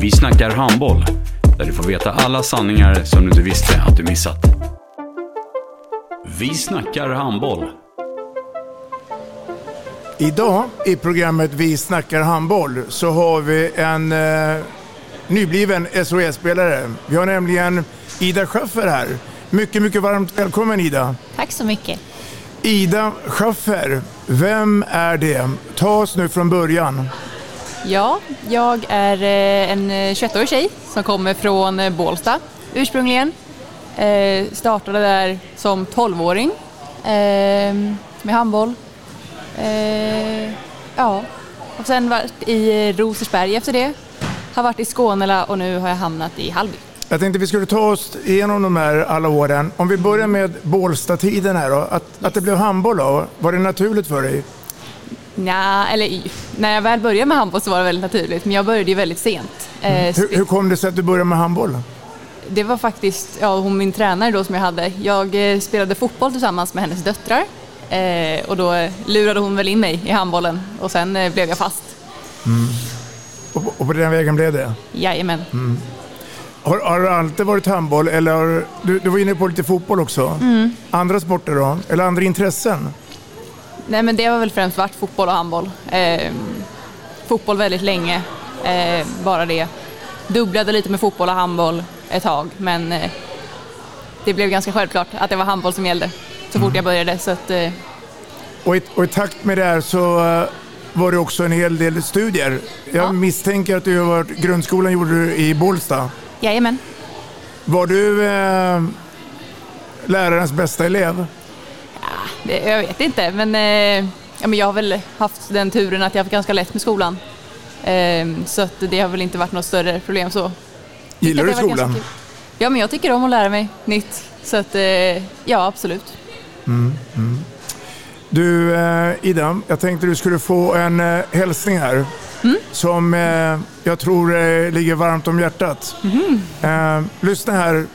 Vi snackar handboll, där du får veta alla sanningar som du inte visste att du missat. Vi snackar handboll. Idag i programmet Vi snackar handboll så har vi en eh, nybliven SHE-spelare. Vi har nämligen Ida Schaffer här. Mycket, mycket varmt välkommen Ida. Tack så mycket. Ida Schaffer, vem är det? Ta oss nu från början. Ja, jag är eh, en 21-årig tjej som kommer från eh, Bålsta ursprungligen. Eh, startade där som 12-åring eh, med handboll. Eh, ja, och sen varit i Rosersberg efter det. Har varit i Skånela och nu har jag hamnat i Hallby. Jag tänkte vi skulle ta oss igenom de här alla åren. Om vi börjar med Bålsta-tiden här då. Att, att det blev handboll då, var det naturligt för dig? Nja, eller när jag väl började med handboll så var det väldigt naturligt, men jag började ju väldigt sent. Eh, Hur, hur kom det sig att du började med handboll? Det var faktiskt ja, hon min tränare då som jag hade. Jag eh, spelade fotboll tillsammans med hennes döttrar eh, och då lurade hon väl in mig i handbollen och sen eh, blev jag fast. Och, och på den vägen blev det? Jajamän. Har, har det alltid varit handboll eller har, du, du var inne på lite fotboll också? Mm. Andra sporter då? Eller andra intressen? Nej men det har väl främst varit fotboll och handboll. Eh, fotboll väldigt länge, eh, bara det. Dubblade lite med fotboll och handboll ett tag men eh, det blev ganska självklart att det var handboll som gällde så fort jag började. Så att, eh, Och i, och i takt med det här så eh, var det också en hel del studier. Jag misstänker att du har varit, grundskolan gjorde du i Bålsta. jajamän. Var du eh, lärarens bästa elev? Det, jag vet inte, men, eh, ja, men jag har väl haft den turen att jag har haft ganska lätt med skolan. Eh, så att det har väl inte varit något större problem så. Gillar du skolan? Ja, men jag tycker om att lära mig nytt. Så att, eh, ja, absolut. Mm, mm. Du eh, Ida, jag tänkte du skulle få en eh, hälsning här. Mm. Som eh, jag tror eh, ligger varmt om hjärtat. Mhm. Eh, lyssna här.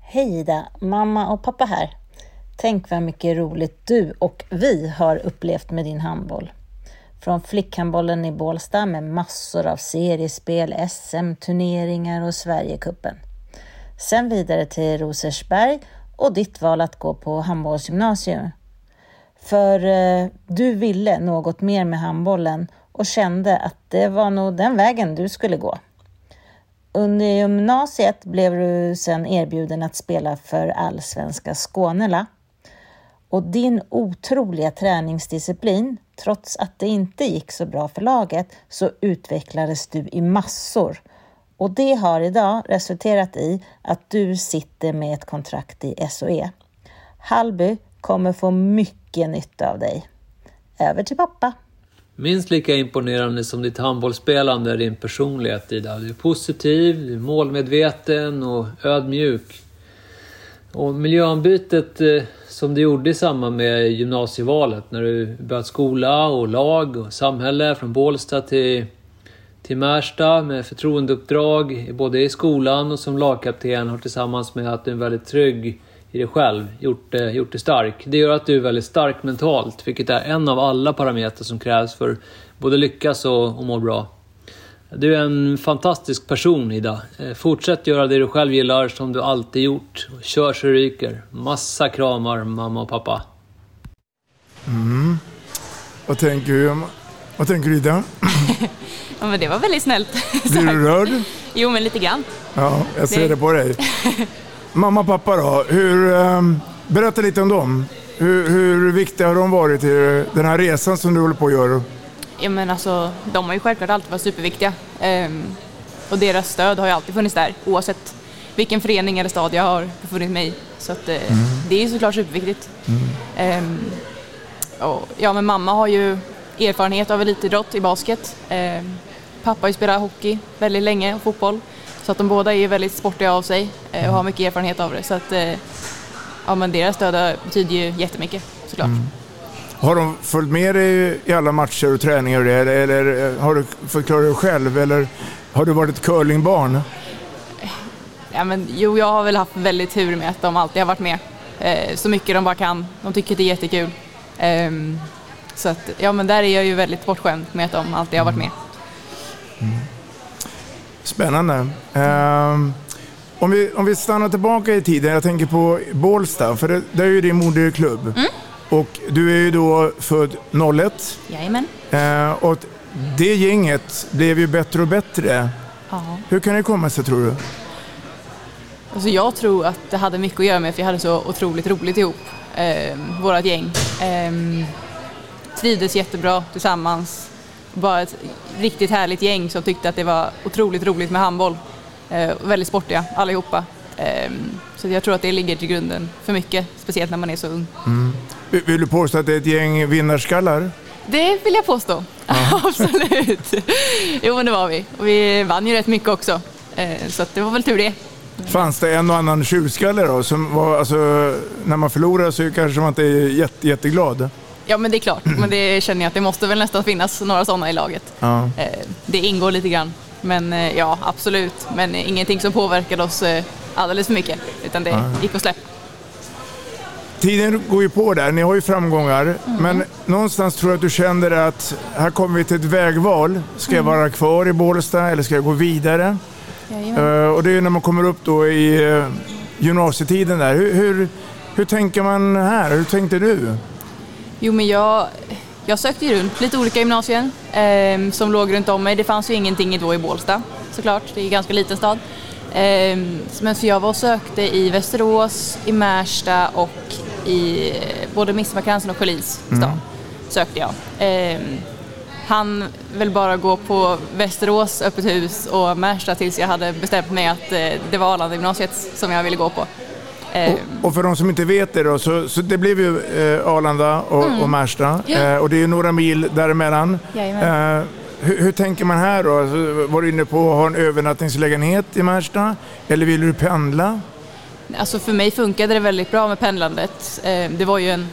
Hej Ida, mamma och pappa här. Tänk vad mycket roligt du och vi har upplevt med din handboll. Från flickhandbollen i Bålsta med massor av seriespel, SM-turneringar och Sverigecupen. Sen vidare till Rosersberg och ditt val att gå på handbollsgymnasium. För eh, du ville något mer med handbollen och kände att det var nog den vägen du skulle gå. Under gymnasiet blev du sedan erbjuden att spela för allsvenska Skånela. Och din otroliga träningsdisciplin, trots att det inte gick så bra för laget, så utvecklades du i massor. Och det har idag resulterat i att du sitter med ett kontrakt i SOE. Hallby kommer få mycket nytta av dig. Över till pappa. Minst lika imponerande som ditt handbollsspelande är din personlighet Ida. Du är positiv, du är målmedveten och ödmjuk. Och miljöombytet eh, som du gjorde i samband med gymnasievalet när du började skola och lag och samhälle från Bålsta till, till Märsta med förtroendeuppdrag både i skolan och som lagkapten har tillsammans med att du är väldigt trygg i dig själv gjort, gjort dig stark. Det gör att du är väldigt stark mentalt, vilket är en av alla parametrar som krävs för både lyckas och, och må bra. Du är en fantastisk person Ida. Eh, Fortsätt göra det du själv gillar som du alltid gjort. Kör så ryker. Massa kramar mamma och pappa. Mm. Vad tänker du? Vad tänker du Ida? Ja, men det var väldigt snällt. Blir du rörd? Jo, men lite grann. Ja, jag ser Det- det på dig. Mamma och pappa då, hur, ehm, berätta lite om dem. Hur, hur viktiga har de varit i den här resan som du håller på att göra? Ja, men alltså, de har ju självklart alltid varit superviktiga. Ehm, och deras stöd har ju alltid funnits där, oavsett vilken förening eller stad jag har befunnit mig i. Så att, eh, det är ju såklart superviktigt. Ehm, och, ja, men mamma har ju erfarenhet av elitidrott i basket. Ehm, pappa har ju spelat hockey väldigt länge och fotboll. Så att de båda är ju väldigt sportiga av sig eh, och har mycket erfarenhet av det. Så att, eh, ja, men deras stöd betyder ju jättemycket såklart. Har de följt med dig i alla matcher och träningar och det, eller, eller eh, har du förklarat dig själv? Eller har du varit ett curlingbarn? Ja, men, jo, jag har väl haft väldigt tur med att de alltid har varit med eh, så mycket de bara kan. De tycker det är jättekul. Ehm, så att, ja, men där är jag ju väldigt bortskämd med att de alltid har varit med. Spännande. Ehm, om, vi, om vi stannar tillbaka i tiden, jag tänker på Bålsta, för det, det är ju din moderklubb. Och du är ju då född 01. Jajamän. Eh, och det gänget blev ju bättre och bättre. Ja. Hur kan det komma sig tror du? Alltså, jag tror att det hade mycket att göra med att vi hade så otroligt roligt ihop, eh, vårt gäng. Eh, trivdes jättebra tillsammans. Bara ett riktigt härligt gäng som tyckte att det var otroligt roligt med handboll. Eh, väldigt sportiga allihopa. Eh, så jag tror att det ligger till grunden för mycket, speciellt när man är så ung. Vill vill du påstå att det är ett gäng vinnarskallar? Det vill jag påstå. Absolut. Jo, men det var vi. Och vi vann ju rätt mycket också. Eh, Så det var väl tur det. Fanns det en och annan tjurskalle då? Som var, alltså, när man förlorar så kanske man inte är jätte, jätteglad. Ja, men det är klart. Men det känner jag att det måste väl nästan finnas några sådana i laget. Ja. Eh, Det ingår lite grann. Men eh, ja, absolut. Men ingenting som påverkade oss alldeles för mycket. Utan det gick att släppa. Tiden går ju på där, ni har ju framgångar. Mm. Men någonstans tror jag att du kände att här kommer vi till ett vägval. Ska jag Mm. vara kvar i Bålsta eller ska jag gå vidare? Eh, och det är ju när man kommer upp då i eh, gymnasietiden där. Hur, hur, hur tänker man här? Hur tänkte du? Jo, men jag, jag sökte ju runt lite olika gymnasier eh, som låg runt om mig. Det fanns ju ingenting då i Bålsta såklart, det är en ganska liten stad. Eh, men så jag var och sökte i Västerås, i Märsta och i både Midsommarkransen och Sjölins stad. Sökte jag. Eh, han väl bara gå på Västerås öppet hus och Märsta tills jag hade bestämt mig att eh, det var Arlanda gymnasiet som jag ville gå på. Eh, Och, och för de som inte vet det då, så, så det blev ju eh, Arlanda och, Mm. och Märsta. Ja. Eh, och det är ju några mil däremellan. Jajamän. Eh, hur, hur tänker man här då? Alltså, var du inne på att ha en övernattningslägenhet i Märsta? Eller vill du pendla? Alltså för mig funkade det väldigt bra med pendlandet. Eh, Det var ju en,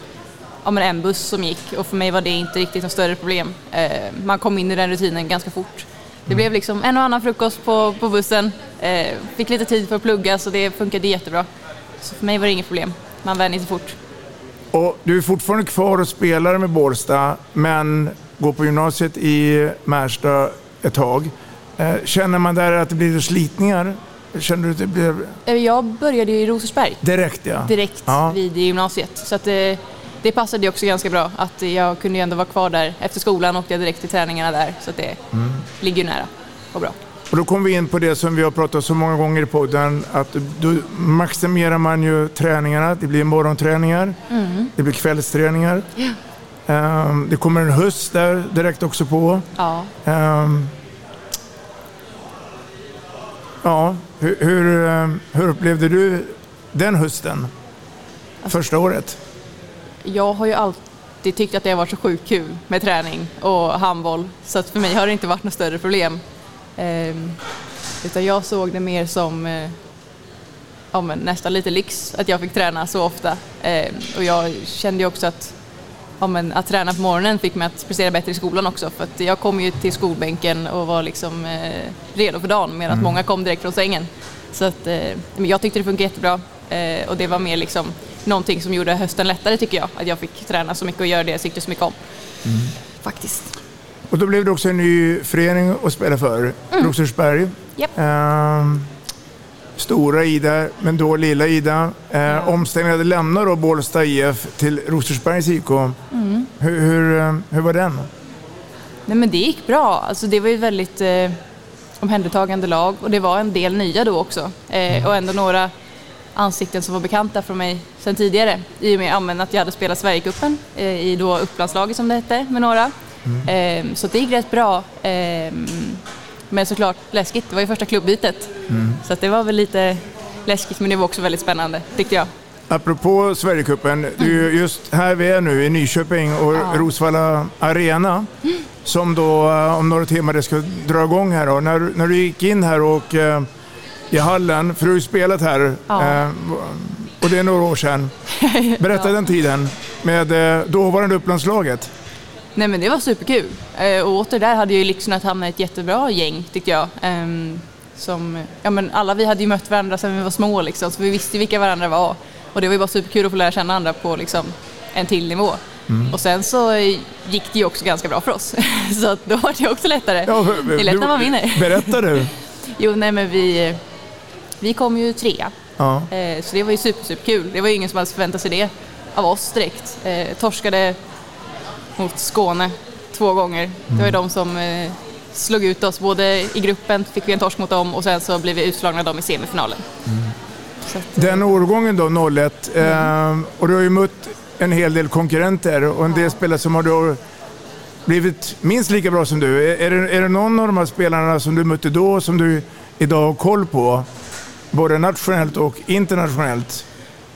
ja, men en buss som gick och för mig var det inte riktigt något större problem. Eh, Man kom in i den rutinen ganska fort. Det blev liksom en och annan frukost på, på bussen, Eh, fick lite tid för att plugga så det funkade jättebra. Så för mig var det inget problem. Man vänjer sig fort. Och du är fortfarande kvar och spelar med Bålsta, men går på gymnasiet i Märsta ett tag. Känner man där att det blir slitningar? Känner du att det blir Eh, Jag började i Rosersberg direkt? Ja. direkt Ja. vid gymnasiet. Så att det, det passade också ganska bra att jag kunde ändå vara kvar där. Efter skolan åkte jag direkt till träningarna där så att det Mm. ligger nära och bra. Och då kommer vi in på det som vi har pratat så många gånger i podden, att då maximerar man ju träningarna. Det blir morgonträningar, Mm. det blir kvällsträningar. Ja. Ehm, det kommer en höst där direkt också på. Ja. Ehm, ja, hur, hur, ehm, hur upplevde du den hösten? Första året? Jag har ju alltid tyckt att det har varit så sjukt kul med träning och handboll så att för mig har det inte varit något större problem. Ehm, utan jag såg det mer som eh, ja, nästan lite lyx att jag fick träna så ofta. Ehm, och jag kände ju också att, ja, men att träna på morgonen fick mig att prestera bättre i skolan också för att jag kom ju till skolbänken och var liksom eh, redo för dagen medan Mm. många kom direkt från sängen. Så att, eh, jag tyckte det funkade jättebra eh, och det var mer liksom någonting som gjorde hösten lättare tycker jag. Att jag fick träna så mycket och göra det jag tyckte så mycket om. Faktiskt. Och då blev det också en ny förening att spela för, Mm. Rosersberg. Japp. Ehm, stora Ida, men då lilla Ida. Uh, Omställningen att lämna då Bålsta IF till Rosersbergs IK. Mm. Hur, hur, eh, hur var den? Nej men det gick bra. Alltså det var ju väldigt, eh, omhändertagande lag och det var en del nya då också. Eh, och ändå några ansikten som var bekanta från mig sedan tidigare i och med att jag hade spelat Sverigecupen eh, i då Upplandslaget som det hette med några. Eh, så det gick rätt bra. Men såklart läskigt, det var ju första klubbytet. Mm. Så det var väl lite läskigt men det var också väldigt spännande tyckte jag. Apropå Sverigecupen, det är ju just här vi är nu i Nyköping och Rosvalla Arena som då eh, om några timmar det ska dra igång här. Och när, när du gick in här och eh, i hallen, för du har ju spelat här Ja. eh, och det är några år sedan. Berätta den tiden med eh, dåvarande Upplandslaget. Nej men det var superkul. Eh, och åter där hade ju Lyxen att hamna i ett jättebra gäng tyckte jag. Ehm, som, ja men alla vi hade ju mött varandra sedan vi var små liksom, så vi visste vilka varandra var. Och det var ju bara superkul att få lära känna andra på liksom en till nivå. Mm. Och sen så gick det ju också ganska bra för oss. så att då var det också lättare. Ja, det är lätt när man vinner. Berätta du. jo, nej men vi, vi kom ju trea. Ja. Eh, Så det var ju super, superkul. Det var ju ingen som hade förväntat sig det av oss direkt. Eh, torskade mot Skåne två gånger. Det var ju de som eh, slog ut oss. Både i gruppen fick vi en torsk mot dem och sen så blev vi utslagna av dem i semifinalen. Så att, Den årgången då, 01, eh, och du har ju mött en hel del konkurrenter och en del spelare som har då blivit minst lika bra som du. Är, är, det, är det någon av de här spelarna som du mötte då som du idag har koll på? Både nationellt och internationellt?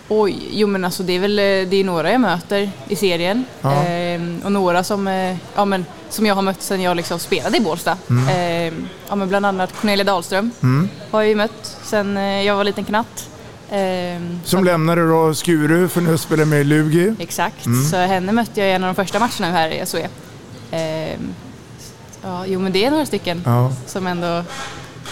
Oj, jo men alltså det är väl eh, det är några jag möter i serien. Ja. Ehm, och några som, eh, ja, men, som jag har mött sedan jag liksom spelade i Bålsta. Mm. Ehm, ja, men bland annat Cornelia Dahlström Mm. har jag ju mött sedan eh, jag var liten knatt. Ehm, Som lämnade då Skuru för nu spelar med i Lugi. Exakt, Mm. så henne mötte jag i en av de första matcherna här i SOE. Ehm, ja, jo men det är några stycken Ja. som ändå...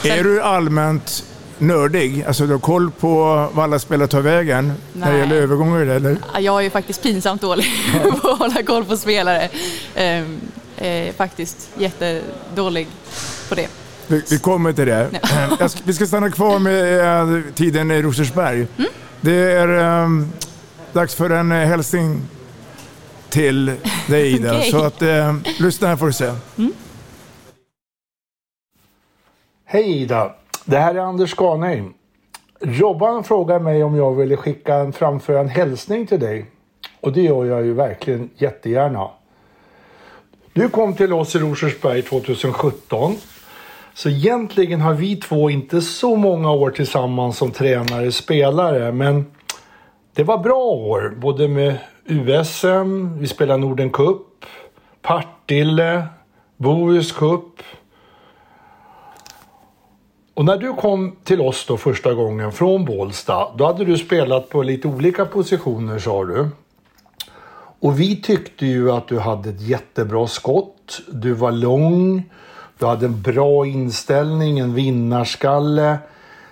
Är du allmänt nördig? Alltså du har koll på vad alla spelare tar vägen när det Nej. gäller övergångar eller? Ja, Jag är ju faktiskt pinsamt dålig på att hålla koll på spelare. Ehm, eh, faktiskt jättedålig på det. Vi, vi kommer till det. Jag ska, vi ska stanna kvar med eh, tiden i Rosersberg. Det är eh, dags för en eh, hälsning till dig Ida. Okej. Så att, eh, lyssna här får du se. Hej Ida! Det här är Anders Skanheim. Robban frågar mig om jag ville skicka en, framföra en hälsning till dig. Och det gör jag ju verkligen jättegärna. Du kom till oss i Rosersberg 2017. Så egentligen har vi två inte så många år tillsammans som tränare spelare. Men det var bra år. Både med USM, vi spelade Norden Cup, Partille, Bohus Cup. Och när du kom till oss då första gången från Bålsta, då hade du spelat på lite olika positioner sa du. Och vi tyckte ju att du hade ett jättebra skott, du var lång, du hade en bra inställning, en vinnarskalle.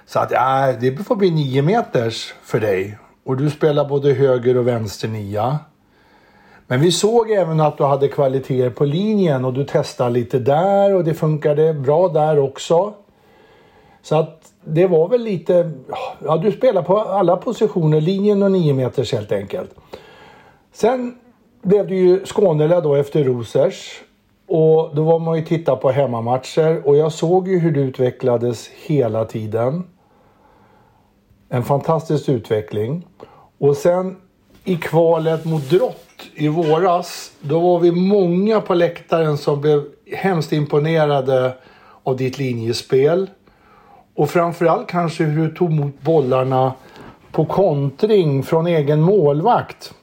Så att ja, det får bli nio meters för dig. Och du spelar både höger och vänster nia. Men vi såg även att du hade kvaliteter på linjen och du testade lite där och det funkade bra där också. Så att det var väl lite, ja du spelar på alla positioner, linjen och 9 meters helt enkelt. Sen blev det ju Skånela då efter Rosers. Och då var man ju titta på hemmamatcher och jag såg ju hur du utvecklades hela tiden. En fantastisk utveckling. Och sen i kvalet mot Drott i våras, då var vi många på läktaren som blev hemskt imponerade av ditt linjespel. Och framförallt kanske hur du tog emot bollarna på kontring från egen målvakt.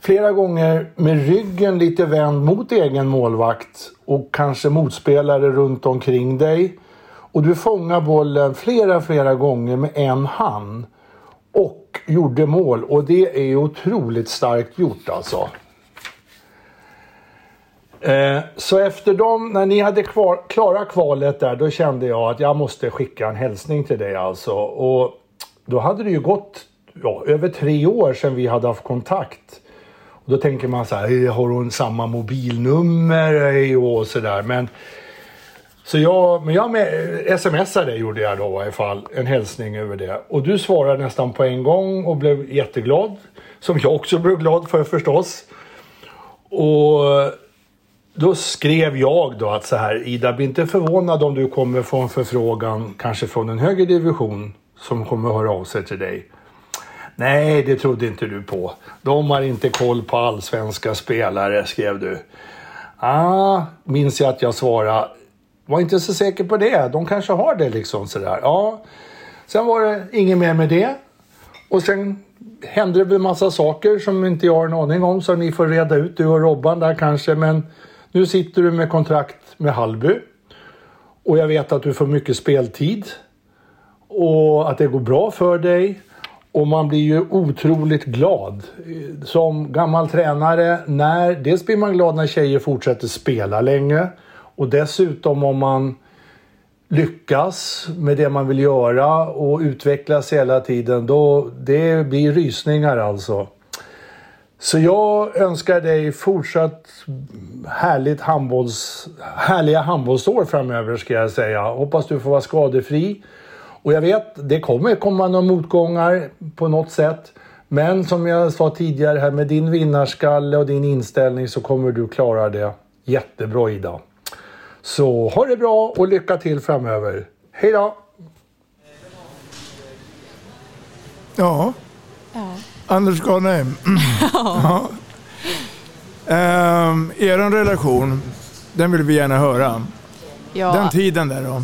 Flera gånger med ryggen lite vänd mot egen målvakt och kanske motspelare runt omkring dig. Och du fångar bollen flera, flera gånger med en hand. Och gjorde mål. Och det är ju otroligt starkt gjort alltså. Eh, Så efter dem, när ni hade kvar, klarat kvalet där, då kände jag att jag måste skicka en hälsning till dig alltså. Och då hade det ju gått ja, över tre år sedan vi hade haft kontakt. Och då tänker man så här, har hon samma mobilnummer och sådär. Men så jag, men jag med, smsade gjorde jag då i alla fall, en hälsning över det. Och du svarade nästan på en gång och blev jätteglad. Som jag också blev glad för förstås. Och då skrev jag då att så här, Ida, bli inte förvånad om du kommer få en förfrågan, kanske från en högre division, som kommer höra av sig till dig. Nej, det trodde inte du på. De har inte koll på allsvenska spelare, skrev du. Ah, minns jag att jag svarade. Var inte så säker på det. De kanske har det liksom sådär. Ja. Sen var det inget mer med det. Och sen hände det väl massa saker som inte jag har en aning om. Så ni får reda ut, du och Robban där kanske. Men nu sitter du med kontrakt med Hallby. Och jag vet att du får mycket speltid. Och att det går bra för dig. Och man blir ju otroligt glad som gammal tränare. När, dels blir man glad när tjejer fortsätter spela länge. Och dessutom om man lyckas med det man vill göra och utvecklas hela tiden. Då, det blir rysningar alltså. Så jag önskar dig fortsatt härligt handbolls, härliga handbollsår framöver ska jag säga. Hoppas du får vara skadefri. Och jag vet, det kommer komma några motgångar på något sätt. Men som jag sa tidigare här med din vinnarskalle och din inställning så kommer du klara det jättebra Ida. Så ha det bra och lycka till framöver. Hej då! Ja. Ja. Anders Garnheim. ja. Ehm, er relation, den vill vi gärna höra. Ja. Den tiden där då?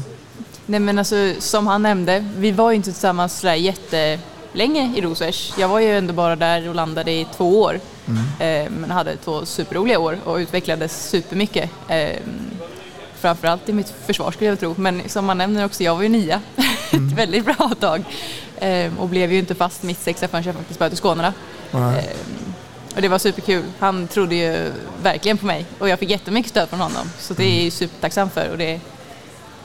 Nej men alltså som han nämnde, vi var ju inte tillsammans sådär jättelänge i Rosers. Jag var ju ändå bara där och landade i två år. Eh, men hade två superroliga år och utvecklades supermycket. Eh, framförallt i mitt försvar skulle jag tro. Men som man nämner också, jag var ju nia ett väldigt bra tag. Eh, och blev ju inte fast mitt sexa förrän jag faktiskt började Skånerna. Nej. Eh, och det var superkul. Han trodde ju verkligen på mig och jag fick jättemycket stöd från honom. Så det är jag supertacksam för. Och det,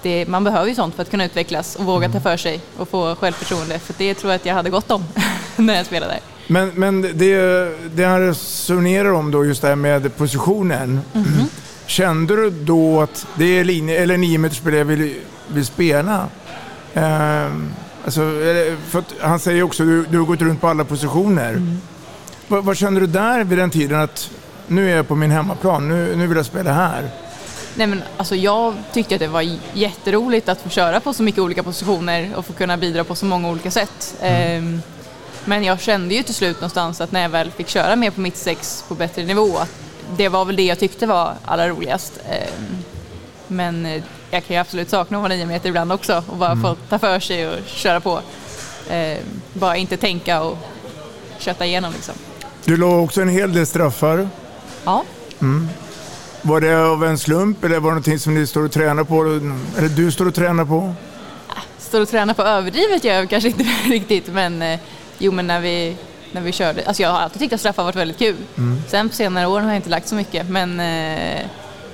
det, man behöver ju sånt för att kunna utvecklas och våga ta för sig och få självförtroende. För det tror jag att jag hade gott om när jag spelade där. Men, men det, det han resonerar om då, just det här med positionen. Kände du då att det är linje, eller nio meters spelare jag vill, vill spela? Ehm, alltså, för han säger också att du, du har gått runt på alla positioner. Vad, vad kände du där vid den tiden att nu är jag på min hemmaplan, nu, nu vill jag spela här? Nej, men, alltså, jag tyckte att det var jätteroligt att få köra på så mycket olika positioner och få kunna bidra på så många olika sätt. Ehm, men jag kände ju till slut någonstans att när jag väl fick köra mer på mitt sex på bättre nivå, att det var väl det jag tyckte var allra roligast. Ehm, men jag kan ju absolut sakna att vara nio meter ibland också och bara få ta för sig och köra på. Ehm, bara inte tänka och kötta igenom liksom. Du la också en hel del straffar. Ja. Mm. Var det av en slump eller var det någonting som ni står och tränar på? Eller du står och tränar på? Står och tränar på överdrivet gör jag kanske inte riktigt men eh, jo men när vi, när vi körde, alltså jag har alltid tyckt att straffar varit väldigt kul. Mm. Sen på senare år har jag inte lagt så mycket men eh,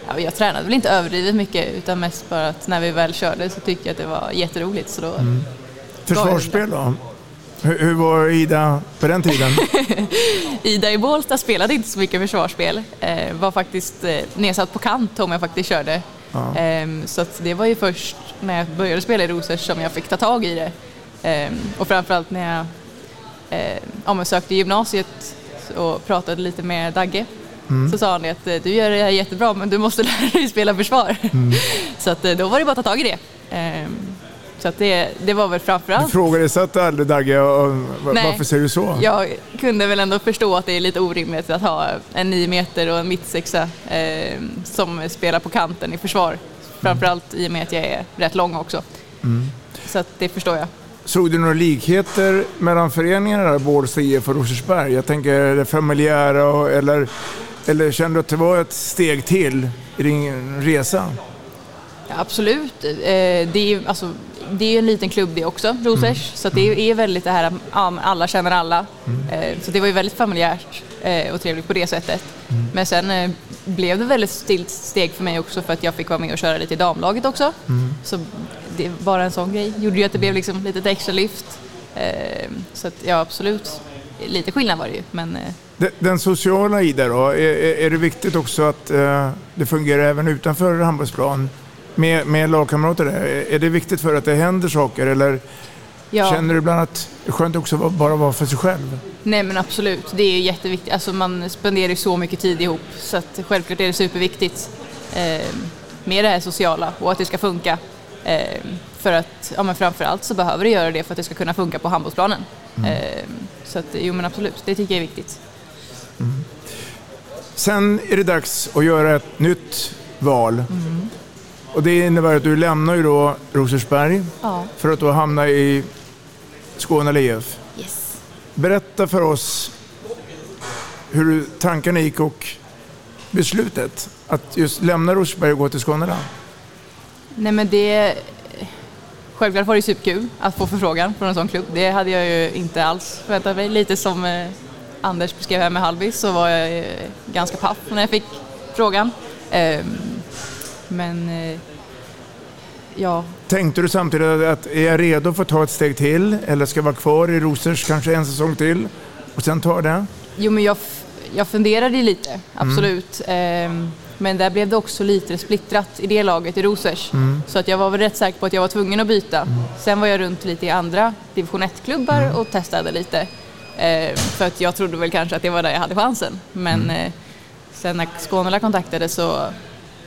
ja, jag tränade väl inte överdrivet mycket utan mest bara att när vi väl körde så tyckte jag att det var jätteroligt så då Mm. Försvarsspel då? Hur, hur var Ida på den tiden? Ida i Bålsta spelade inte så mycket försvarsspel. Eh, var faktiskt eh, nedsatt på kant om jag faktiskt körde. Ja. Ehm, så det var ju först när jag började spela i Rosers som jag fick ta tag i det. Ehm, och framförallt när jag eh, ja, men sökte gymnasiet och pratade lite med Dagge. Mm. Så sa han att eh, du gör det här jättebra men du måste lära dig spela försvar. så att, eh, då var det bara att ta tag i det. Ehm, så att det, det var väl Du framförallt frågade satt aldrig Dagge och, Nej. varför säger du så? Jag kunde väl ändå förstå att det är lite orimligt att ha en 9 meter och en mittsexa eh, som spelar på kanten i försvar. Framförallt i och med att jag är rätt lång också. Mm. Så att det förstår jag. Såg du några likheter mellan föreningarna där, Bålsta IF och Rosersberg? Jag tänker det familjära och, eller, eller kände du att det var ett steg till i din resa? Ja, absolut. Eh, det, är ju, alltså, det är en liten klubb det också, Rosers. Så att det är väldigt det här att alla känner alla. Eh, så det var ju väldigt familjärt eh, och trevligt på det sättet. Men sen blev det väldigt stilt steg för mig också för att jag fick vara med och köra lite i damlaget också. Så det bara en sån grej gjorde ju att det blev liksom lite extra lyft. Eh, så att ja, absolut. Lite skillnad var det ju, men eh, Den, sociala Ida då, är, är det viktigt också att eh, det fungerar även utanför handbollsplan? Med, med lagkamrater? Är- det viktigt för att det händer saker eller Ja. känner du ibland att det är skönt också att bara vara för sig själv? Nej men absolut, det är ju jätteviktigt. Alltså man spenderar ju så mycket tid ihop så att självklart är det superviktigt. eh, med det här sociala och att det ska funka. Eh, för att, ja men framförallt så behöver det göra det för att det ska kunna funka på handbollsplanen. Mm. Eh, så att, jo men absolut, det tycker jag är viktigt. Mm. Sen är det dags att göra ett nytt val. Mm. Och det innebär att du lämnar ju då Rosersberg Ja. för att då hamna i Skåne IF. Yes. Berätta för oss hur tankarna gick och beslutet att just lämna Rosersberg och gå till Skåne. Nej men det... Självklart var det superkul att få förfrågan från en sån klubb. Det hade jag ju inte alls förväntat mig. Lite som eh, Anders beskrev här med Hallby så var jag eh, ganska paff när jag fick frågan. Ehm, men eh, ja, Tänkte du samtidigt att är jag redo för att ta ett steg till eller ska jag vara kvar i Rosers kanske en säsong till och sen ta det? jo men jag, jag funderade lite, absolut. Ehm, men där blev det också lite splittrat i det laget i Rosers. Mm. Så att jag var väl rätt säker på att jag var tvungen att byta. Sen var jag runt lite i andra division 1-klubbar och testade lite. Eh, för att jag trodde väl kanske att det var där jag hade chansen. Men eh, sen när Skånela kontaktade så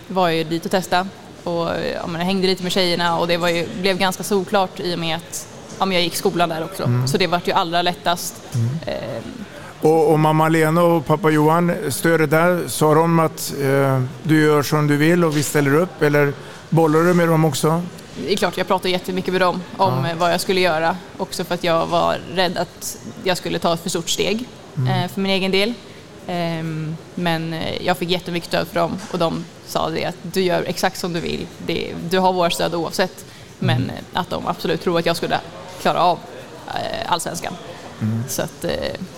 var jag ju dit och testa. Och ja, men jag hängde lite med tjejerna och det var ju, blev ganska solklart i och med att ja, men jag gick skolan där också. Mm. Så det vart ju allra lättast. Eh, Och, och mamma Lena och pappa Johan, stödet där, sa de att eh, du gör som du vill och vi ställer upp eller bollar du med dem också? Det är klart, jag pratade jättemycket med dem om Ja. vad jag skulle göra. Också för att jag var rädd att jag skulle ta ett för stort steg Mm. eh, för min egen del. Ehm, men eh, jag fick jättemycket stöd för dem och de sa det att du gör exakt som du vill. Det, du har vårt stöd oavsett. Men Mm. att de absolut tror att jag skulle klara av eh, allsvenskan. Mm. Så att, eh,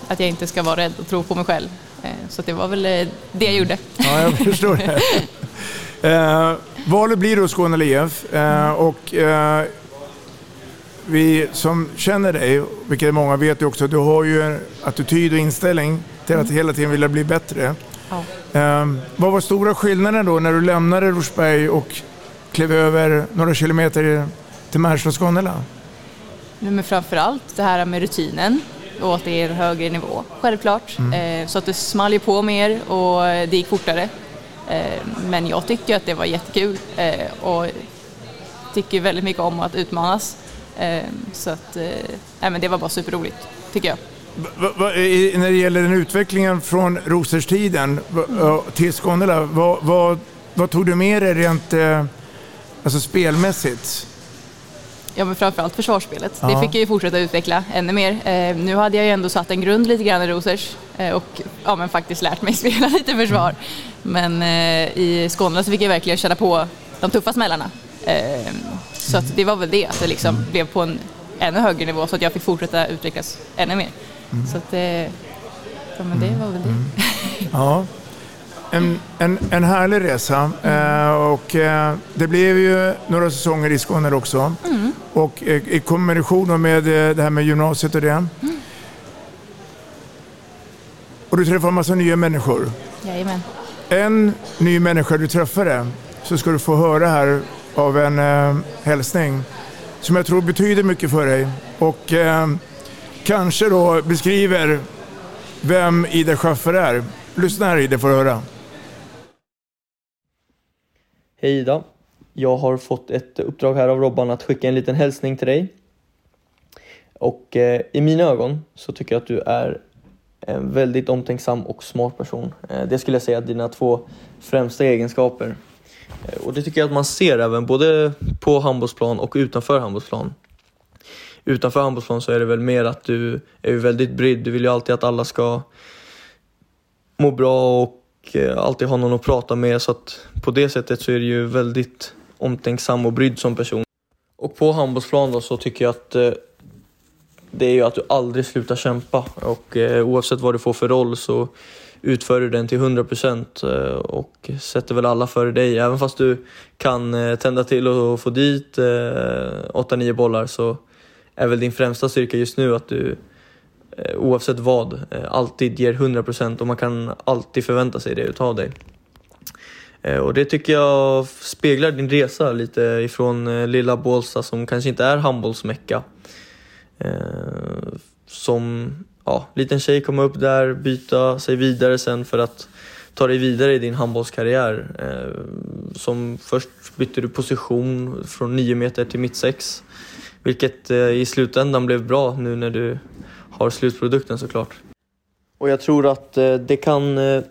att jag inte ska vara rädd och tro på mig själv. Eh, så det var väl eh, det jag gjorde. Ja, jag förstår det. Eh, valet blir då Skåne IF eh, och eh, vi som känner dig, vilket många, vet ju också du har ju en attityd och inställning till att hela tiden vilja bli bättre. Ja. Vad var stora skillnaden då när du lämnade Rosberg och klev över några kilometer till Märsta och Skånela? Nej, men framförallt det här med rutinen och att det är en högre nivå, självklart. Mm. Eh, så att det small ju på mer och det gick fortare. Eh, men jag tycker att det var jättekul eh, och tycker väldigt mycket om att utmanas. Så att, nej, men det var bara superroligt, tycker jag. Va, va, när det gäller den utvecklingen från Roserstiden ja, till Skånela, vad, vad, vad tog du med dig rent alltså spelmässigt? Ja, men framförallt försvarsspelet. Ja. Det fick jag ju fortsätta utveckla ännu mer. Eh, nu hade jag ju ändå satt en grund lite grann i Rosers eh, och ja, men faktiskt lärt mig spela lite försvar. Men eh, i Skåne så fick jag verkligen känna på de tuffa smällarna. Eh, så att det var väl det, att det liksom blev på en ännu högre nivå så att jag fick fortsätta utvecklas ännu mer. Så att eh, ja, men det var väl det. Ja. En, en, en härlig resa eh, och eh, det blev ju några säsonger i Skåne också. Mm. Och eh, i kombination med eh, det här med gymnasiet och det. Och du träffar en massa nya människor. Jajamän. En ny människa du träffade så ska du få höra här av en eh, hälsning som jag tror betyder mycket för dig och eh, kanske då beskriver vem Ida Schaffer är. Lyssna här Ida får höra. Hej Ida. Jag har fått ett uppdrag här av Robban att skicka en liten hälsning till dig. Och eh, i mina ögon så tycker jag att du är en väldigt omtänksam och smart person. Eh, det skulle jag säga är dina två främsta egenskaper. Eh, och det tycker jag att man ser även både på handbollsplan och utanför handbollsplan. Utanför handbollsplan så är det väl mer att du är väldigt brydd. Du vill ju alltid att alla ska må bra och Eh, alltid ha någon att prata med så att på det sättet så är du ju väldigt omtänksam och brydd som person. Och på handbollsplan då så tycker jag att eh, det är ju att du aldrig slutar kämpa och eh, oavsett vad du får för roll så utför du den till 100% eh, och sätter väl alla före dig. Även fast du kan eh, tända till och få dit eh, 8-9 bollar så är väl din främsta styrka just nu att du Eh, oavsett vad eh, alltid ger 100% och man kan alltid förvänta sig det utav dig. Eh, och det tycker jag speglar din resa lite ifrån lilla Bålsta som kanske inte är handbollsmecka. Som ja, liten tjej komma upp där, byta sig vidare sen för att ta dig vidare i din handbollskarriär. Som först bytte du position från 9 meter till mittsex. Vilket i slutändan blev bra nu när du har slutprodukten såklart. Och jag tror att eh, det kan eh,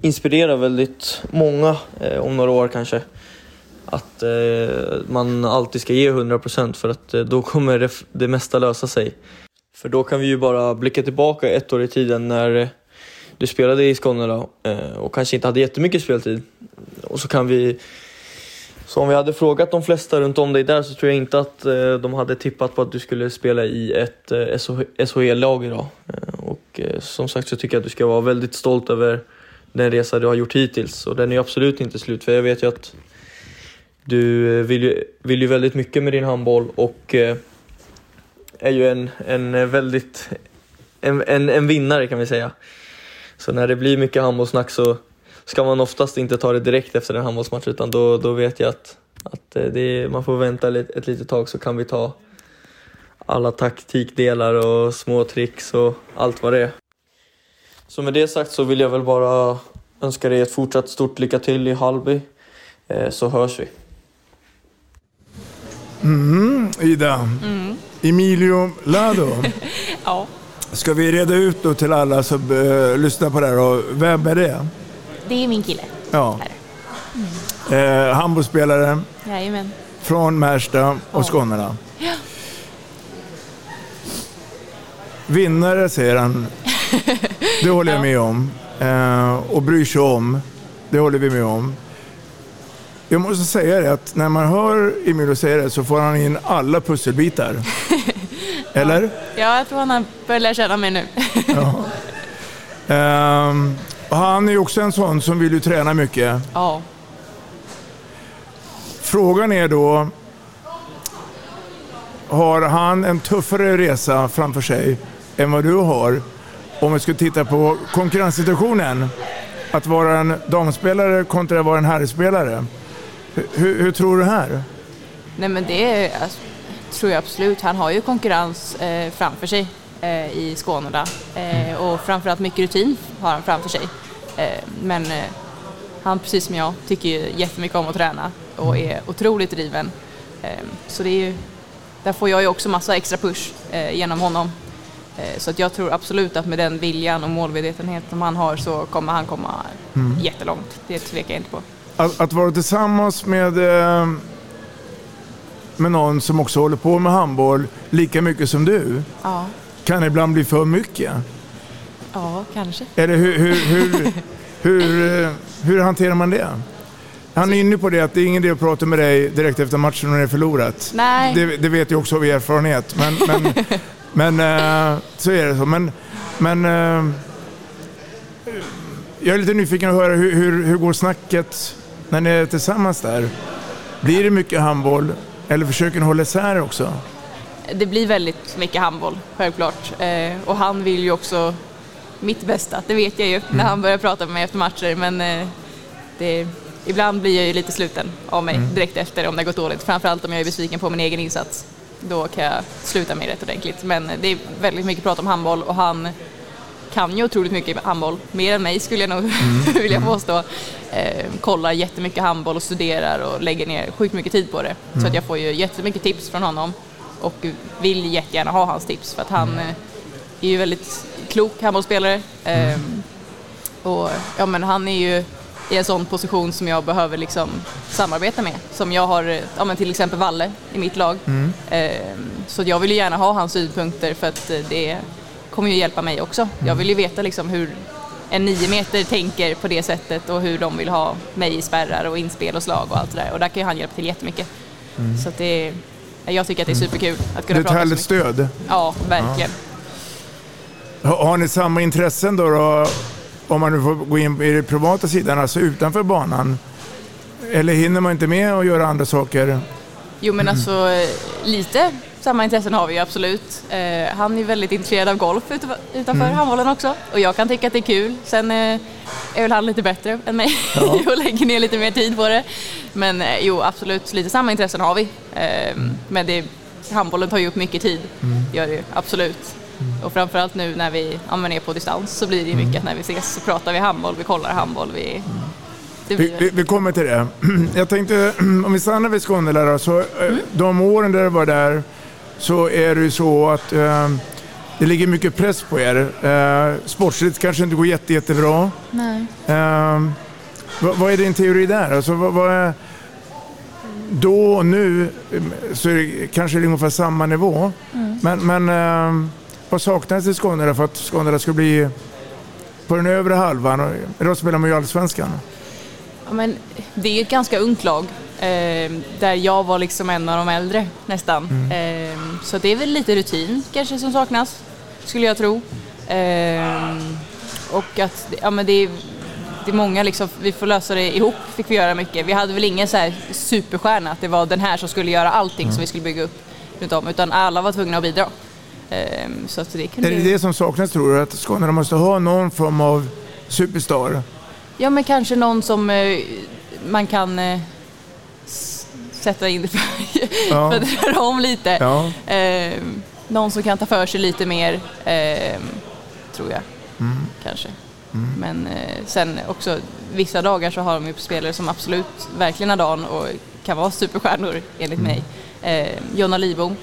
inspirera väldigt många eh, om några år kanske. Att eh, man alltid ska ge 100% för att eh, då kommer det, det mesta lösa sig. För då kan vi ju bara blicka tillbaka ett år i tiden när eh, du spelade i Skåne eh, och kanske inte hade jättemycket speltid. Och så kan vi så om vi hade frågat de flesta runt om dig där så tror jag inte att eh, de hade tippat på att du skulle spela i ett eh, SHL-lag idag. Eh, och som sagt så tycker jag att du ska vara väldigt stolt över den resa du har gjort hittills. Och den är absolut inte slut för jag vet ju att du vill ju, vill ju väldigt mycket med din handboll och är ju en, en väldigt en, en, en vinnare kan vi säga. Så när det blir mycket handbollssnack så ska man oftast inte ta det direkt efter en handbollsmatch utan då, då vet jag att, att eh, det, man får vänta ett, ett litet tag så kan vi ta alla taktikdelar och små tricks och allt vad det är. Så med det sagt så vill jag väl bara önska dig ett fortsatt stort lycka till i Hallby eh, så hörs vi. Mm, Ida. Mm. Emilio Lado. ja. Ska vi reda ut då till alla som uh, lyssnar på det här och vem är det? Det är min kille. Ja. Eh, handbollsspelare Jajamän. från Märsta och Skånerna. Ja. Vinnare säger han. Det håller jag med om. Eh, och bryr sig om. Det håller vi med om. Jag måste säga det att när man hör Emilio säga det så får han in alla pusselbitar. Eller? Ja, jag tror han har börjat lära känna mig nu. Ja. Och han är ju också en sån som vill ju träna mycket. Ja. Frågan är då, har han en tuffare resa framför sig än vad du har? Om vi ska titta på konkurrenssituationen, att vara en damspelare kontra att vara en herrspelare. Hur, hur tror du här? Nej men det är, alltså, tror jag absolut. Han har ju konkurrens eh, framför sig i Skåne där. Eh, och framförallt mycket rutin har han framför sig. Eh, men eh, han, precis som jag, tycker ju jättemycket om att träna och är otroligt driven. Eh, så det är ju, där får jag ju också massa extra push eh, genom honom. Eh, så att jag tror absolut att med den viljan och målmedvetenhet som han har så kommer han komma Mm. jättelångt. Det tvekar jag inte på. Att, att vara tillsammans med, eh, med någon som också håller på med handboll lika mycket som du Ja, kan ibland bli för mycket. ja kanske. Eller hur, hur, hur, hur, eh, hur hanterar man det? Han är inne på det att det är ingen idé att prata med dig direkt efter matchen när det är förlorat. Nej. Det, det vet jag också av erfarenhet. Men, men, men eh, så är det så. Men, men eh, jag är lite nyfiken att höra hur, hur, hur går snacket när ni är tillsammans där? Blir det mycket handboll eller försöker ni hålla isär också? Det blir väldigt mycket handboll, självklart. Eh, och han vill ju också mitt bästa, det vet jag ju när han börjar prata med mig efter matcher. Men eh, det, ibland blir jag ju lite sluten av mig Mm. direkt efter om det har gått dåligt. Framförallt om jag är besviken på min egen insats. Då kan jag sluta mig rätt ordentligt. Men det är väldigt mycket prat om handboll och han kan ju otroligt mycket handboll. Mer än mig skulle jag nog vilja påstå. Eh, kollar jättemycket handboll och studerar och lägger ner sjukt mycket tid på det. Så Mm. att jag får ju jättemycket tips från honom och vill jättegärna ha hans tips för att han eh, är ju väldigt klok handbollsspelare. Eh, och ja, men han är ju i en sån position som jag behöver liksom samarbeta med. Som jag har, eh, ja, men till exempel Valle i mitt lag. Mm. Eh, Så jag vill ju gärna ha hans synpunkter för att eh, det kommer ju hjälpa mig också. Jag vill ju veta liksom hur en nio meter tänker på det sättet och hur de vill ha mig i spärrar och inspel och slag och allt det där. Och där kan ju han hjälpa till jättemycket. Mm. Så det jag tycker att det är superkul att Det kunna är ett prata så härligt stöd. Ja, verkligen. Har, har ni samma intressen då, då? Om man nu får gå in i den privata sidan, alltså utanför banan? Eller hinner man inte med att göra andra saker? Jo men alltså eh, lite samma intressen har vi ju absolut. Eh, han är väldigt intresserad av golf utanför, Mm. handbollen också och jag kan tycka att det är kul. Sen eh, är väl han lite bättre än mig och lägger ner lite mer tid på det. Men eh, jo absolut, lite samma intressen har vi. Eh, Men det, handbollen tar ju upp mycket tid, Mm. gör det ju absolut. Och framförallt nu när vi ja, är på distans så blir det ju mycket att när vi ses så pratar vi handboll, vi kollar handboll. Vi, det Vi, vi, vi kommer till det. Jag tänkte, om vi stannar vid Skåne då, så eh, de åren där du var där så är det ju så att eh, det ligger mycket press på er. Eh, sportsligt kanske inte går jätte, jättebra. nej. Eh, vad, vad är din teori där? Alltså, vad, vad är, då och nu eh, så är det kanske ungefär samma nivå. Mm. Men, men eh, vad saknas i Skåne för att Skåne ska bli på den övre halvan? Idag spelar man ju Allsvenskan. Ja, men det är ett ganska ungt lag. Eh, där jag var liksom en av de äldre nästan. Eh, så det är väl lite rutin kanske som saknas, skulle jag tro. Eh, och att ja, men det, är, det är många liksom, vi får lösa det ihop, fick vi göra mycket. Vi hade väl ingen så här superstjärna, att det var den här som skulle göra allting som vi skulle bygga upp runt om, utan alla var tvungna att bidra. Eh, så att det kunde Är det det som saknas tror du? Att Skåne måste ha någon form av superstar? Ja, men kanske någon som eh, man kan eh, sätta in för, Ja. för att röra om lite. Ja. Eh, någon som kan ta för sig lite mer, eh, tror jag. Mm. Kanske. Men eh, sen också, vissa dagar så har de ju spelare som absolut verkligen har dagen och kan vara superstjärnor enligt Mm. mig. Eh, Jonna Lidbom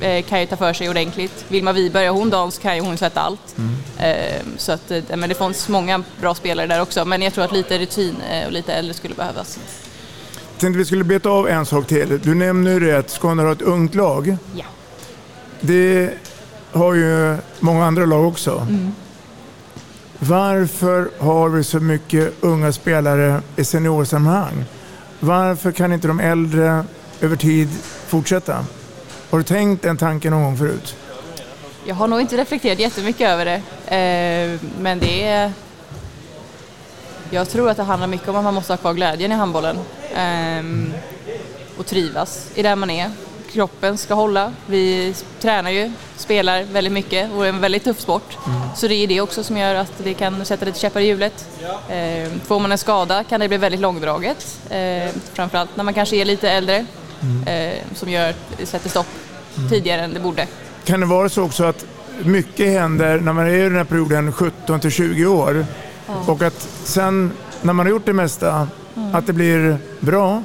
eh, kan ju ta för sig ordentligt. Vilma Wiberg, hon dans så kan ju hon sätta allt. Mm. Eh, så att, eh, men det finns många bra spelare där också, men jag tror att lite rutin eh, och lite äldre skulle behövas. Tänkte vi skulle beta av en sak till. Du nämner ju det att Skåne har ett ungt lag. Ja. Det har ju många andra lag också. Mm. Varför har vi så mycket unga spelare i seniorsammanhang? Varför kan inte de äldre över tid fortsätta? Har du tänkt den tanken någon gång förut? Jag har nog inte reflekterat jättemycket över det, eh, men det är... Jag tror att det handlar mycket om att man måste ha kvar glädjen i handbollen ehm, och trivas i där man är. Kroppen ska hålla. Vi tränar ju, spelar väldigt mycket och är en väldigt tuff sport. Så det är det också som gör att det kan sätta lite käppar i hjulet. Ehm, Får man en skada kan det bli väldigt långdraget, eh, framförallt när man kanske är lite äldre, eh, som gör sätter stopp tidigare än det borde. Kan det vara så också att mycket händer när man är i den här perioden 17 till 20 år Ja. och att sen när man har gjort det mesta att det blir bra?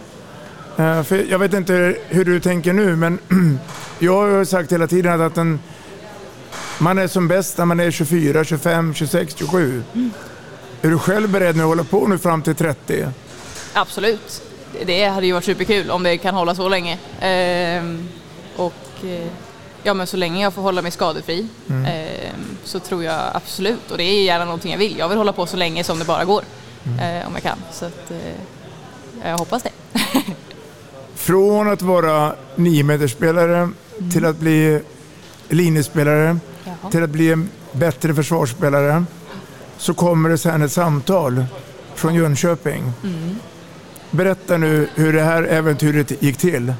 Eh, För jag vet inte hur du tänker nu men jag har ju sagt hela tiden att en, man är som bäst när man är 24, 25, 26, 27. Är du själv beredd nu att hålla på nu fram till 30? Absolut. Det hade ju varit superkul om det kan hålla så länge. Ehm, och eh, ja, men så länge jag får hålla mig skadefri Mm. Ehm, så tror jag absolut, och det är gärna någonting jag vill. Jag vill hålla på så länge som det bara går, eh, om jag kan. Så att, eh, jag hoppas det. Från att vara 9-metersspelare till att bli linjespelare Jaha. till att bli en bättre försvarsspelare så kommer det sen ett samtal från Jönköping. Mm. Berätta nu hur det här äventyret gick till.